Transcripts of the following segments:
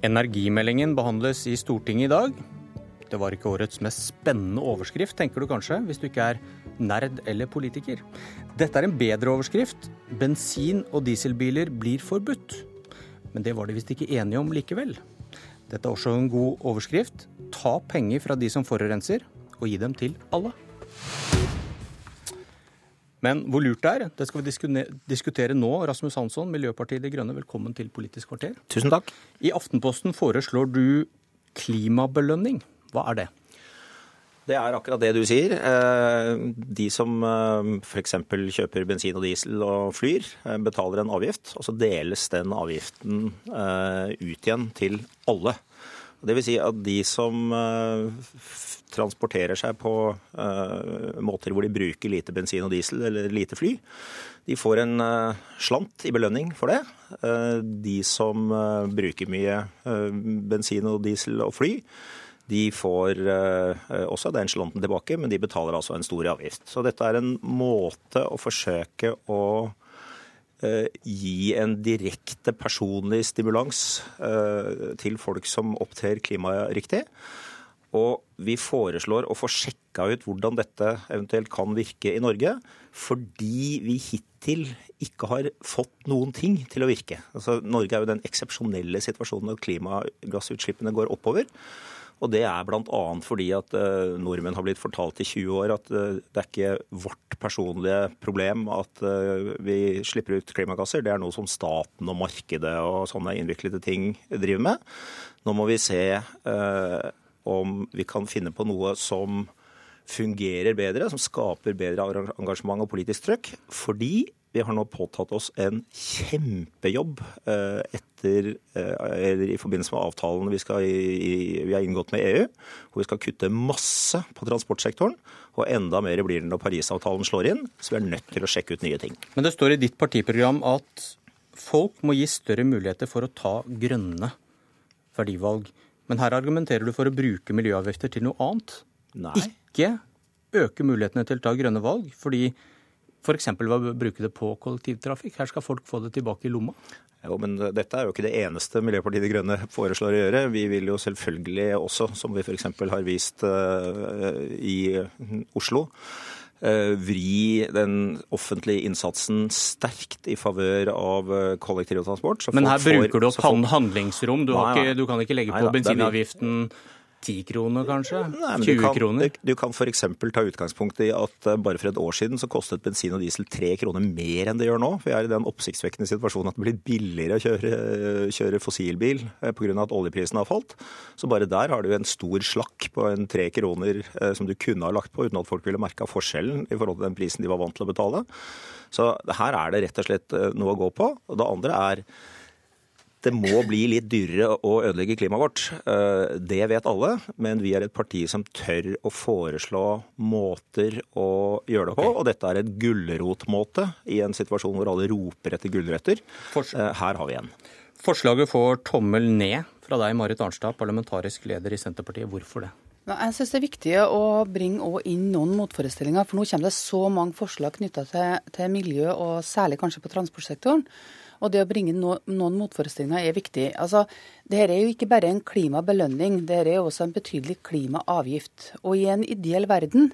Energimeldingen behandles i Stortinget i dag. Det var ikke årets mest spennende overskrift, tenker du kanskje, hvis du ikke er nerd eller politiker. Dette er en bedre overskrift. Bensin- og dieselbiler blir forbudt. Men det var de visst ikke enige om likevel. Dette er også en god overskrift. Ta penger fra de som forurenser, og gi dem til alle. Men hvor lurt det er, det skal vi diskutere nå. Rasmus Hansson, Miljøpartiet De Grønne, velkommen til Politisk kvarter. Tusen takk. I Aftenposten foreslår du klimabelønning. Hva er det? Det er akkurat det du sier. Eh, de som eh, f.eks. kjøper bensin og diesel og flyr, eh, betaler en avgift, og så deles den avgiften ut igjen til alle. Det vil si at de som transporterer seg på måter hvor de bruker lite bensin og diesel eller lite fly, de får en slant i belønning for det. De som bruker mye bensin og diesel og fly, de får eh, også den slanten tilbake, men de betaler altså en stor avgift. Så dette er en måte å forsøke å eh, gi en direkte personlig stimulans eh, til folk som opptrer klimariktig. Og vi foreslår å få sjekka ut hvordan dette eventuelt kan virke i Norge, fordi vi hittil ikke har fått noen ting til å virke. Altså, Norge er jo den eksepsjonelle situasjonen når klimagassutslippene går oppover. Og det er bl.a. fordi at uh, nordmenn har blitt fortalt i 20 år at uh, det er ikke vårt personlige problem at uh, vi slipper ut klimagasser. Det er noe som staten og markedet og sånne innviklede ting driver med. Nå må vi se om vi kan finne på noe som fungerer bedre, som skaper bedre engasjement og politisk trøkk. Fordi vi har nå påtatt oss en kjempejobb eh, etter, eller i forbindelse med avtalen vi, i, vi har inngått med EU, hvor vi skal kutte masse på transportsektoren. Og enda mer blir det når Parisavtalen slår inn, så vi er nødt til å sjekke ut nye ting. Men det står i ditt partiprogram at folk må gi større muligheter for å ta grønne verdivalg. Men her argumenterer du for å bruke miljøavgifter til noe annet. Nei. Ikke øke mulighetene til å ta grønne valg. fordi F.eks. ved å bruke det på kollektivtrafikk. Her skal folk få det tilbake i lomma. Jo, men Dette er jo ikke det eneste Miljøpartiet De Grønne foreslår å gjøre. Vi vil jo selvfølgelig også, som vi f.eks. har vist uh, i Oslo, uh, vri den offentlige innsatsen sterkt i favør av uh, kollektivtransport. Men her bruker du opp handlingsrom. Du, ikke, du, kan ikke legge på bensinavgiften 10 kroner, kanskje? Nei, 20 du kan, kroner? Du, kan f.eks. ta utgangspunkt i at eh, bare for et år siden så kostet bensin og diesel 3 kroner mer enn det gjør nå. Vi er i den oppsiktsvekkende situasjonen at det blir billigere å kjøre, kjøre fossilbil eh, pga. at oljeprisen har falt. Så bare der har du en stor slakk på en 3 kroner eh, som du kunne ha lagt på uten at folk ville merka forskjellen i forhold til den prisen de var vant til å betale. Så her er det rett og slett noe å gå på. Og det andre er det må bli litt dyrere å ødelegge klimaet vårt. Eh, det vet alle, men vi er et parti som tør å foreslå måter å gjøre det på. Og dette er en gulrotmåte i en situasjon hvor alle roper etter gulrøtter. Eh, her har vi en. Forslaget får tommel ned fra deg, Marit Arnstad, parlamentarisk leder i Senterpartiet. Hvorfor det? Jeg synes det er viktig å bringe inn noen motforestillinger. For nå kommer det så mange forslag knytta til, til miljø, og særlig kanskje på transportsektoren. Og det å bringe no, noen motforestillinger er viktig. Altså, Dette er jo ikke bare en klimabelønning, det er jo også en betydelig klimaavgift. Og i en ideell verden,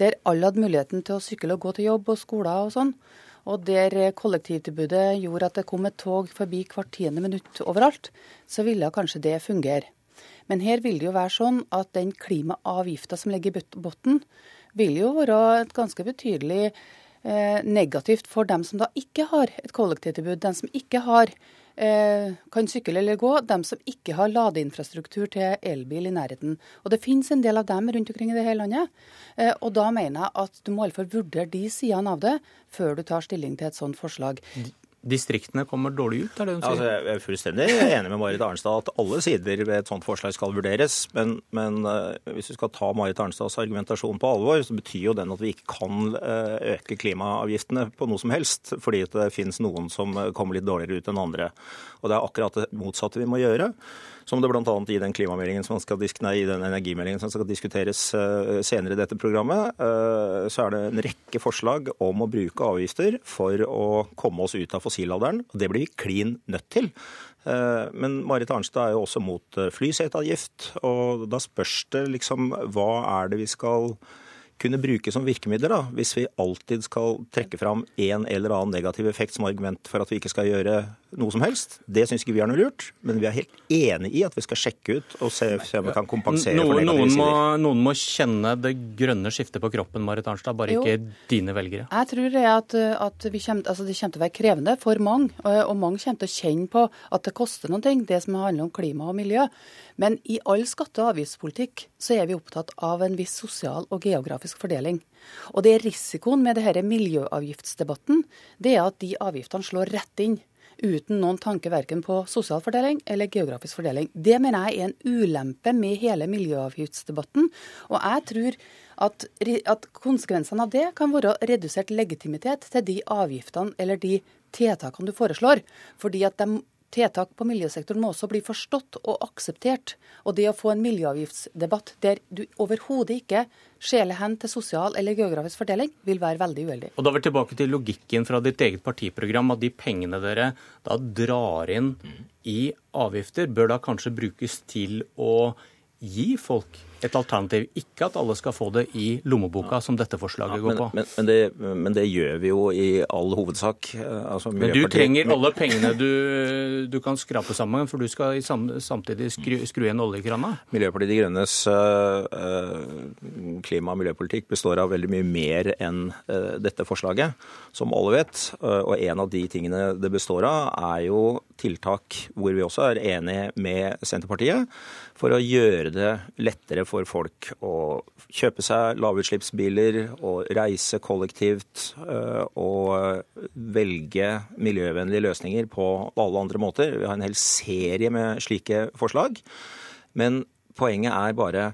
der alle hadde muligheten til å sykle og gå til jobb og skoler og sånn, og der kollektivtilbudet gjorde at det kom et tog forbi hvert tiende minutt overalt, så ville kanskje det fungere. Men her vil det jo være sånn at den klimaavgifta som ligger i bunnen, vil jo være et ganske betydelig negativt for dem som da ikke har et kollektivtilbud, dem som ikke har, eh, kan sykle eller gå, dem som ikke har ladeinfrastruktur til elbil i nærheten. Og Det finnes en del av dem rundt omkring i det hele landet. Eh, og Da mener jeg at du må iallfall vurdere de sidene av det før du tar stilling til et sånt forslag distriktene kommer dårlig ut? er det hun sier? Altså, jeg er fullstendig enig med Marit Arnstad at alle sider ved et sånt forslag skal vurderes. Men, men uh, hvis vi skal ta Marit Arnstads argumentasjon på alvor, så betyr jo den at vi ikke kan uh, øke klimaavgiftene på noe som helst, fordi det finnes noen som kommer litt dårligere ut enn andre. Og det er akkurat det motsatte vi må gjøre. Som det bl.a. i den klimameldingen som skal, nei, i den energimeldingen som skal diskuteres eh, senere i dette programmet, eh, så er det en rekke forslag om å bruke avgifter for å komme oss ut av fossilalderen. Og det blir vi klin nødt til. Men Marit Arnstad er jo også mot flyseteavgift, og da spørs det liksom hva er det vi skal kunne bruke som virkemidler, da, hvis vi alltid skal trekke fram en eller annen negativ effekt som argument for at vi ikke skal gjøre noe som helst. Det syns ikke vi er noe lurt, men vi er helt enig i at vi skal sjekke ut og se, se om vi kan kompensere noen, for negative noen må, sider. Noen må kjenne det grønne skiftet på kroppen, Marit Arnstad, bare Jo. ikke dine velgere. Jeg tror det at, at vi kommer, altså det kommer til å være krevende for mange, og og mange kommer til å kjenne på at det koster noen ting, det som handler om klima og miljø. Men i all skatte- og avgiftspolitikk så er vi opptatt av en viss sosial og geografisk fordeling. Og det er risikoen med denne miljøavgiftsdebatten, det er at de avgiftene slår rett inn. Uten noen tanke verken på sosial fordeling eller geografisk fordeling. Det mener jeg er en ulempe med hele miljøavgiftsdebatten. Og jeg tror at, at konsekvensene av det kan være redusert legitimitet til de avgiftene eller de tiltakene du foreslår. Fordi at de tiltak på miljøsektoren må også bli forstått og akseptert. Og det å få en miljøavgiftsdebatt der du overhodet ikke skjeler hen til sosial eller geografisk fordeling, vil være veldig uheldig. Og da er vi tilbake til logikken fra ditt eget partiprogram, at de pengene dere da drar inn i avgifter, bør da kanskje brukes til å gi folk et alternativ. Ikke at alle skal få det i lommeboka, som dette forslaget går Men, på. men, men, det, men det gjør vi jo i all hovedsak. Altså, Men du trenger alle pengene du, du kan skrape sammen, for du skal i sam, samtidig skru, skru igjen oljekrana. Miljøpartiet De Grønnes øh, øh, klima- og miljøpolitikk består av veldig mye mer enn dette forslaget, som alle vet. Og en av de tingene det består av, er jo tiltak hvor vi også er enige med Senterpartiet, for å gjøre det lettere for folk å kjøpe seg lavutslippsbiler og reise kollektivt øh, og velge miljøvennlige løsninger på alle andre måter. Vi har en hel serie med slike forslag. Men poenget er bare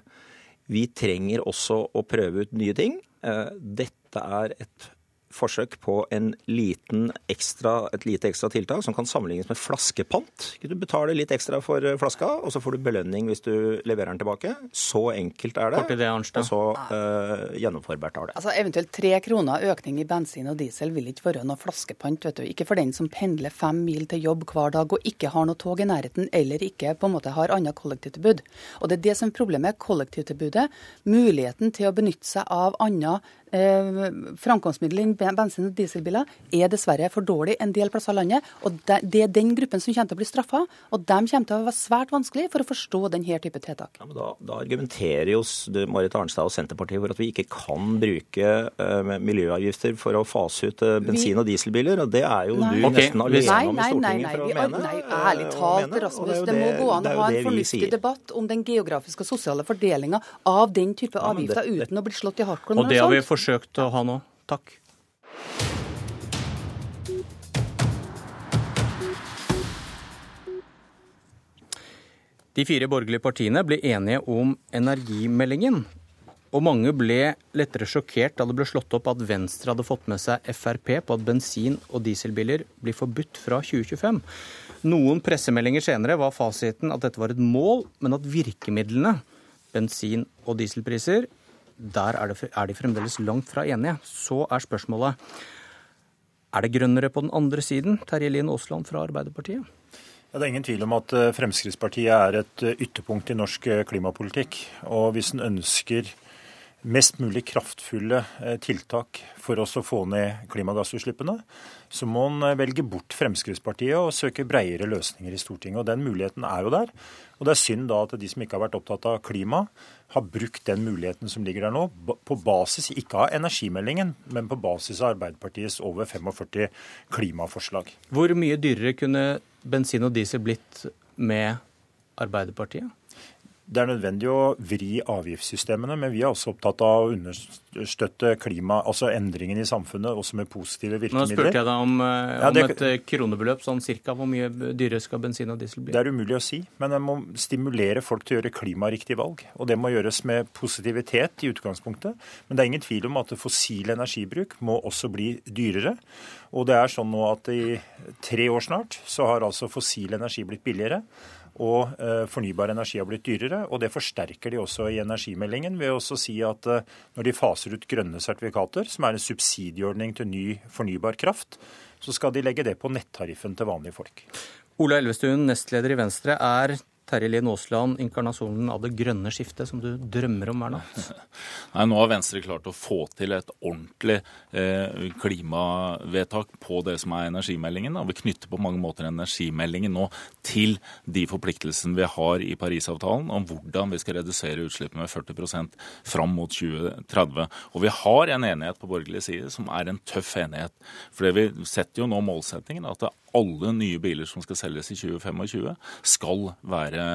vi trenger også å prøve ut nye ting. Eh, Dette er et forsøk på en liten ekstra, et lite ekstra tiltak som kan sammenlignes med flaskepant. Du betaler litt ekstra for eh, flaska, og så får du belønning hvis du leverer den tilbake. Så enkelt er det. Kort i det, Arnstad. Og så uh, gjennomførbart er det. Altså Eventuelt tre kroner økning i bensin og diesel vil ikke være noe flaskepant. vet du. Ikke for den som pendler fem mil til jobb hver dag og ikke har noe tog i nærheten, eller ikke på en måte har annet kollektivtilbud. Og Det er det som er problemet. Kollektivtilbudet, muligheten til å benytte seg av annet eh, framkomstmiddel enn bensin- og dieselbiler, er dessverre for dårlig en del plasser i landet. og Det, er den gruppen som kommer til å bli straffa, og de kommer til å være svært vanskelig for å forstå denne type tiltak. Ja, men da, da argumenterer jo Marit Arnstad og Senterpartiet for at vi ikke kan bruke eh, miljøavgifter for å fase ut eh, bensin- og dieselbiler. og Det er jo Nei. du okay. nesten alene om i nei, nei. Stortinget nei, for å vi, mene. nei eh, ærlig talt, Rasmus. det Det, må gå an å er ha en fornuftig debatt om den geografiske og sosiale fordelinga av den type Ja, men det- avgifter det- uten å bli slått i hartkorn. Og det har vi forsøkt å ha nå. Takk. De fire borgerlige partiene ble enige om energimeldingen. Og mange ble lettere sjokkert da det ble slått opp at Venstre hadde fått med seg Frp på at bensin- og dieselbiler blir forbudt fra 2025. Noen pressemeldinger senere var fasiten at dette var et mål, men at virkemidlene, bensin- og dieselpriser, der er, det, er de fremdeles langt fra enige. Så er spørsmålet er det grønnere på den andre siden? Terje Lien Aasland fra Arbeiderpartiet. Ja, det er ingen tvil om at eh, Fremskrittspartiet er et eh, ytterpunkt i norsk eh, klimapolitikk. Og hvis en ønsker mest mulig kraftfulle eh, tiltak for oss å få ned klimagassutslippene, så må en eh, velge bort Fremskrittspartiet og søke bredere løsninger i Stortinget. Og den muligheten er jo der. Og det er synd da at de som ikke har vært opptatt av klima, har brukt den muligheten som ligger der nå, på basis ikke av energimeldingen, men på basis av Arbeiderpartiets over 45 klimaforslag. Hvor mye dyrere kunne bensin og diesel blitt med Arbeiderpartiet? Det er nødvendig å vri avgiftssystemene, men vi er også opptatt av å understøtte klima, altså endringen i samfunnet, også med positive virkemidler. Nå spurte jeg deg om, om Ja, det- et eh, kronebeløp, sånn cirka. Hvor mye dyrere skal bensin og diesel bli? Det er umulig å si, men en må stimulere folk til å gjøre klimariktige valg. Og det må gjøres med positivitet i utgangspunktet. Men det er ingen tvil om at fossil energibruk må også bli dyrere. Og det er sånn nå at i tre år snart så har altså fossil energi blitt billigere. Og eh, fornybar energi har blitt dyrere, og det forsterker de også i energimeldingen ved å si at eh, når de faser ut grønne sertifikater, som er en subsidieordning til ny fornybar kraft, så skal de legge det på nettariffen til vanlige folk. Ola Elvestuen, nestleder i Venstre. Er Terje Lien Aasland, inkarnasjonen av det grønne skiftet som du drømmer om hver natt? Nei, Nå har Venstre klart å få til et ordentlig eh, klimavedtak på det som er energimeldingen. Og vi knytter på mange måter energimeldingen nå til de forpliktelsene vi har i Parisavtalen om hvordan vi skal redusere utslippene med 40% fram mot 2030. Og vi har en enighet på borgerlig side som er en tøff enighet. For vi setter jo nå målsettingen at det alle nye biler som skal selges i 2025, skal være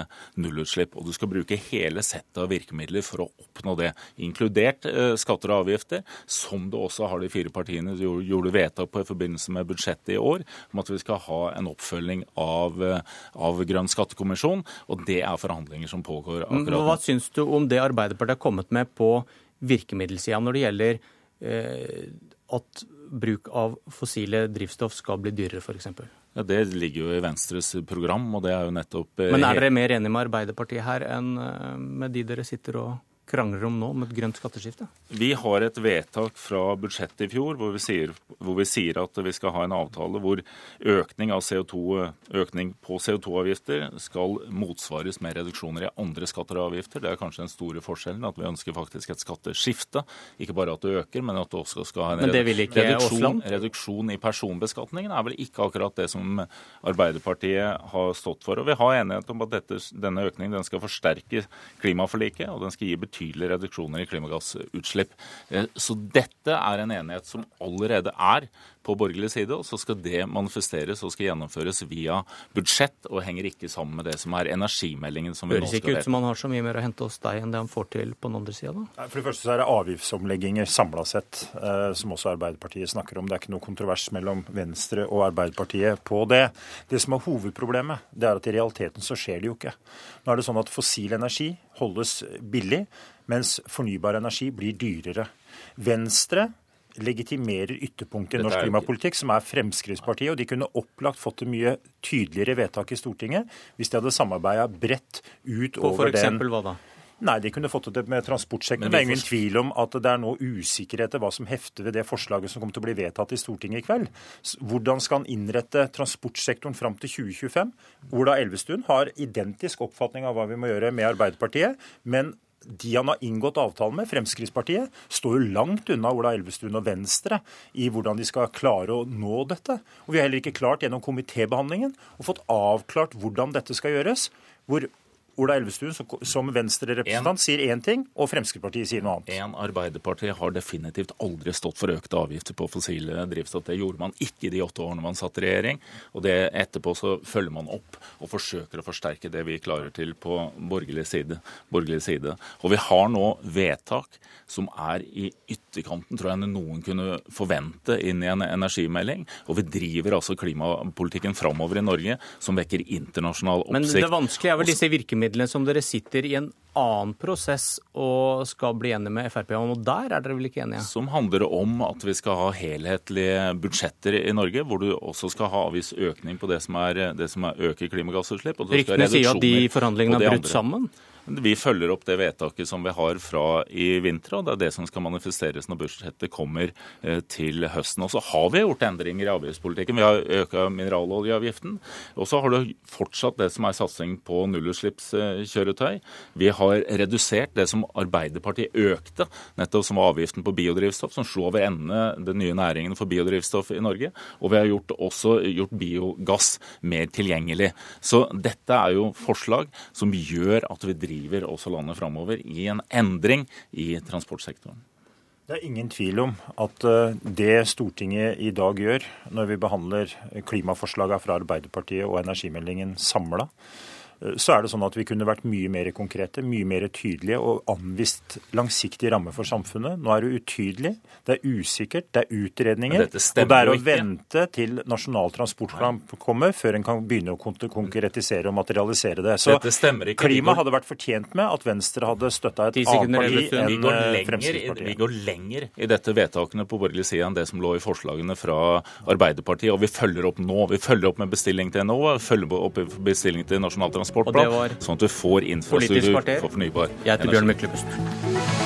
nullutslipp. Og du skal bruke hele settet av virkemidler for å oppnå det, inkludert eh, skatter og avgifter, som det også har de fire partiene gjorde vedtak på i forbindelse med budsjettet i år, om at vi skal ha en oppfølging av, eh, av Grønn skattekommisjon. Og det er forhandlinger som pågår akkurat nå. Hva syns du om det Arbeiderpartiet har kommet med på virkemiddelsida når det gjelder eh, at bruk av fossile drivstoff skal bli dyrere, f.eks.? Ja, Det ligger jo i Venstres program, og det er jo nettopp eh, Men er dere mer enig med Arbeiderpartiet her enn eh, med de dere sitter og krangler om nå, om et grønt skatteskifte? Vi har et vedtak fra budsjettet i fjor hvor vi, sier, hvor vi sier, at vi skal ha en avtale hvor økning, av CO2, økning på CO2-avgifter skal motsvares med reduksjoner i andre skatter og avgifter. Det er kanskje den store forskjellen, at vi ønsker faktisk et skatteskifte. Ikke bare at det øker, men at det også skal ha en reduksjon, reduksjon i personbeskatningen. er vel ikke akkurat det som Arbeiderpartiet har stått for. Og vi har enighet om at dette, denne økningen den skal forsterke klimaforliket, og den skal gi betydelig betydelige reduksjoner i klimagassutslipp. Eh, så dette er en enighet som allerede er på borgerlig side, og så skal det manifesteres og skal gjennomføres via budsjett, og henger ikke sammen med det som er energimeldingen som vi Høres nå skal Høres ikke ut som han har så mye mer å hente hos deg enn det han får til på den andre sida, da? For det første så er det avgiftsomlegginger samla sett, eh, som også Arbeiderpartiet snakker om. Det er ikke noe kontrovers mellom Venstre og Arbeiderpartiet på det. Det som er hovedproblemet, det er at i realiteten så skjer det jo ikke. Nå er det sånn at fossil energi holdes billig, mens fornybar energi blir dyrere. Venstre legitimerer ytterpunktet i norsk klimapolitikk, som er Fremskrittspartiet. Og de kunne opplagt fått det mye tydeligere vedtak i Stortinget hvis de hadde samarbeida bredt utover den For eksempel hva da? Nei, de kunne fått det med transportsektoren. Det er ingen tvil om at det er nå usikkerhet i hva som hefter ved det forslaget som kommer til å bli vedtatt i Stortinget i kveld. Hvordan skal han innrette transportsektoren fram til 2025? Ola Elvestuen har identisk oppfatning av hva vi må gjøre med Arbeiderpartiet. men de han har inngått avtale med, Fremskrittspartiet, står jo langt unna Ola Elvestuen og Venstre i hvordan de skal klare å nå dette. Og Vi har heller ikke klart gjennom komitébehandlingen å fått avklart hvordan dette skal gjøres. hvor Ola Elvestuen som Venstre-representant sier én ting, og Fremskrittspartiet sier noe annet. En Arbeiderpartiet har definitivt aldri stått for økte avgifter på fossile drivstoff. Det gjorde man ikke de åtte årene man satt i regjering. Og det etterpå så følger man opp og forsøker å forsterke det vi klarer til på borgerlig side. Borgerlig side. Og vi har nå vedtak som er i ytterkanten, tror jeg noen kunne forvente inn i en energimelding. Og vi driver altså klimapolitikken framover i Norge som vekker internasjonal oppsikt. Men det vanskelige er vel disse virkemidlene virkemidlene som dere sitter i en annen prosess og skal bli enige med Frp om, og der er dere vel ikke enige? Som handler om at vi skal ha helhetlige budsjetter i Norge, hvor du også skal ha avgiftsøkning på det som, er, det som er øker klimagassutslipp. Ryktene sier at de forhandlingene har brutt sammen? Vi følger opp det vedtaket som vi har fra i vinter, og det er det som skal manifesteres når budsjettet kommer eh, til høsten. Og så har vi gjort endringer i avgiftspolitikken. Vi har økt mineraloljeavgiften. Og så har du fortsatt det som er satsing på nullutslippskjøretøy. Vi har redusert det som Arbeiderpartiet økte, nettopp som avgiften på biodrivstoff, som slo over ende den nye næringen for biodrivstoff i Norge. Og vi har gjort, også gjort biogass mer tilgjengelig. Så dette er jo forslag som gjør at vi driver driver også landet framover i en endring i transportsektoren. Det er ingen tvil om at eh, det Stortinget i dag gjør, når vi behandler klimaforslagene fra Arbeiderpartiet og energimeldingen samla, så er det sånn at vi kunne vært mye mer konkrete, mye mer tydelige og anvist langsiktige rammer for samfunnet. Nå er det utydelig, det er usikkert, det er utredninger. Og det er å vente til Nasjonal transportplan kommer før en kan begynne å konkretisere og materialisere det. Så klima hadde vært fortjent med at Venstre hadde støtta et annet parti enn Fremskrittspartiet. Vi går lenger i dette vedtakene på borgerlig side enn det som lå i forslagene fra Arbeiderpartiet. Og vi følger opp nå. Vi følger opp med bestilling til NHO, følger opp med bestilling til Nasjonal transportplan transportplan, sånn at du får infrastruktur for fornybar energi. Jeg heter Bjørn Myklebust.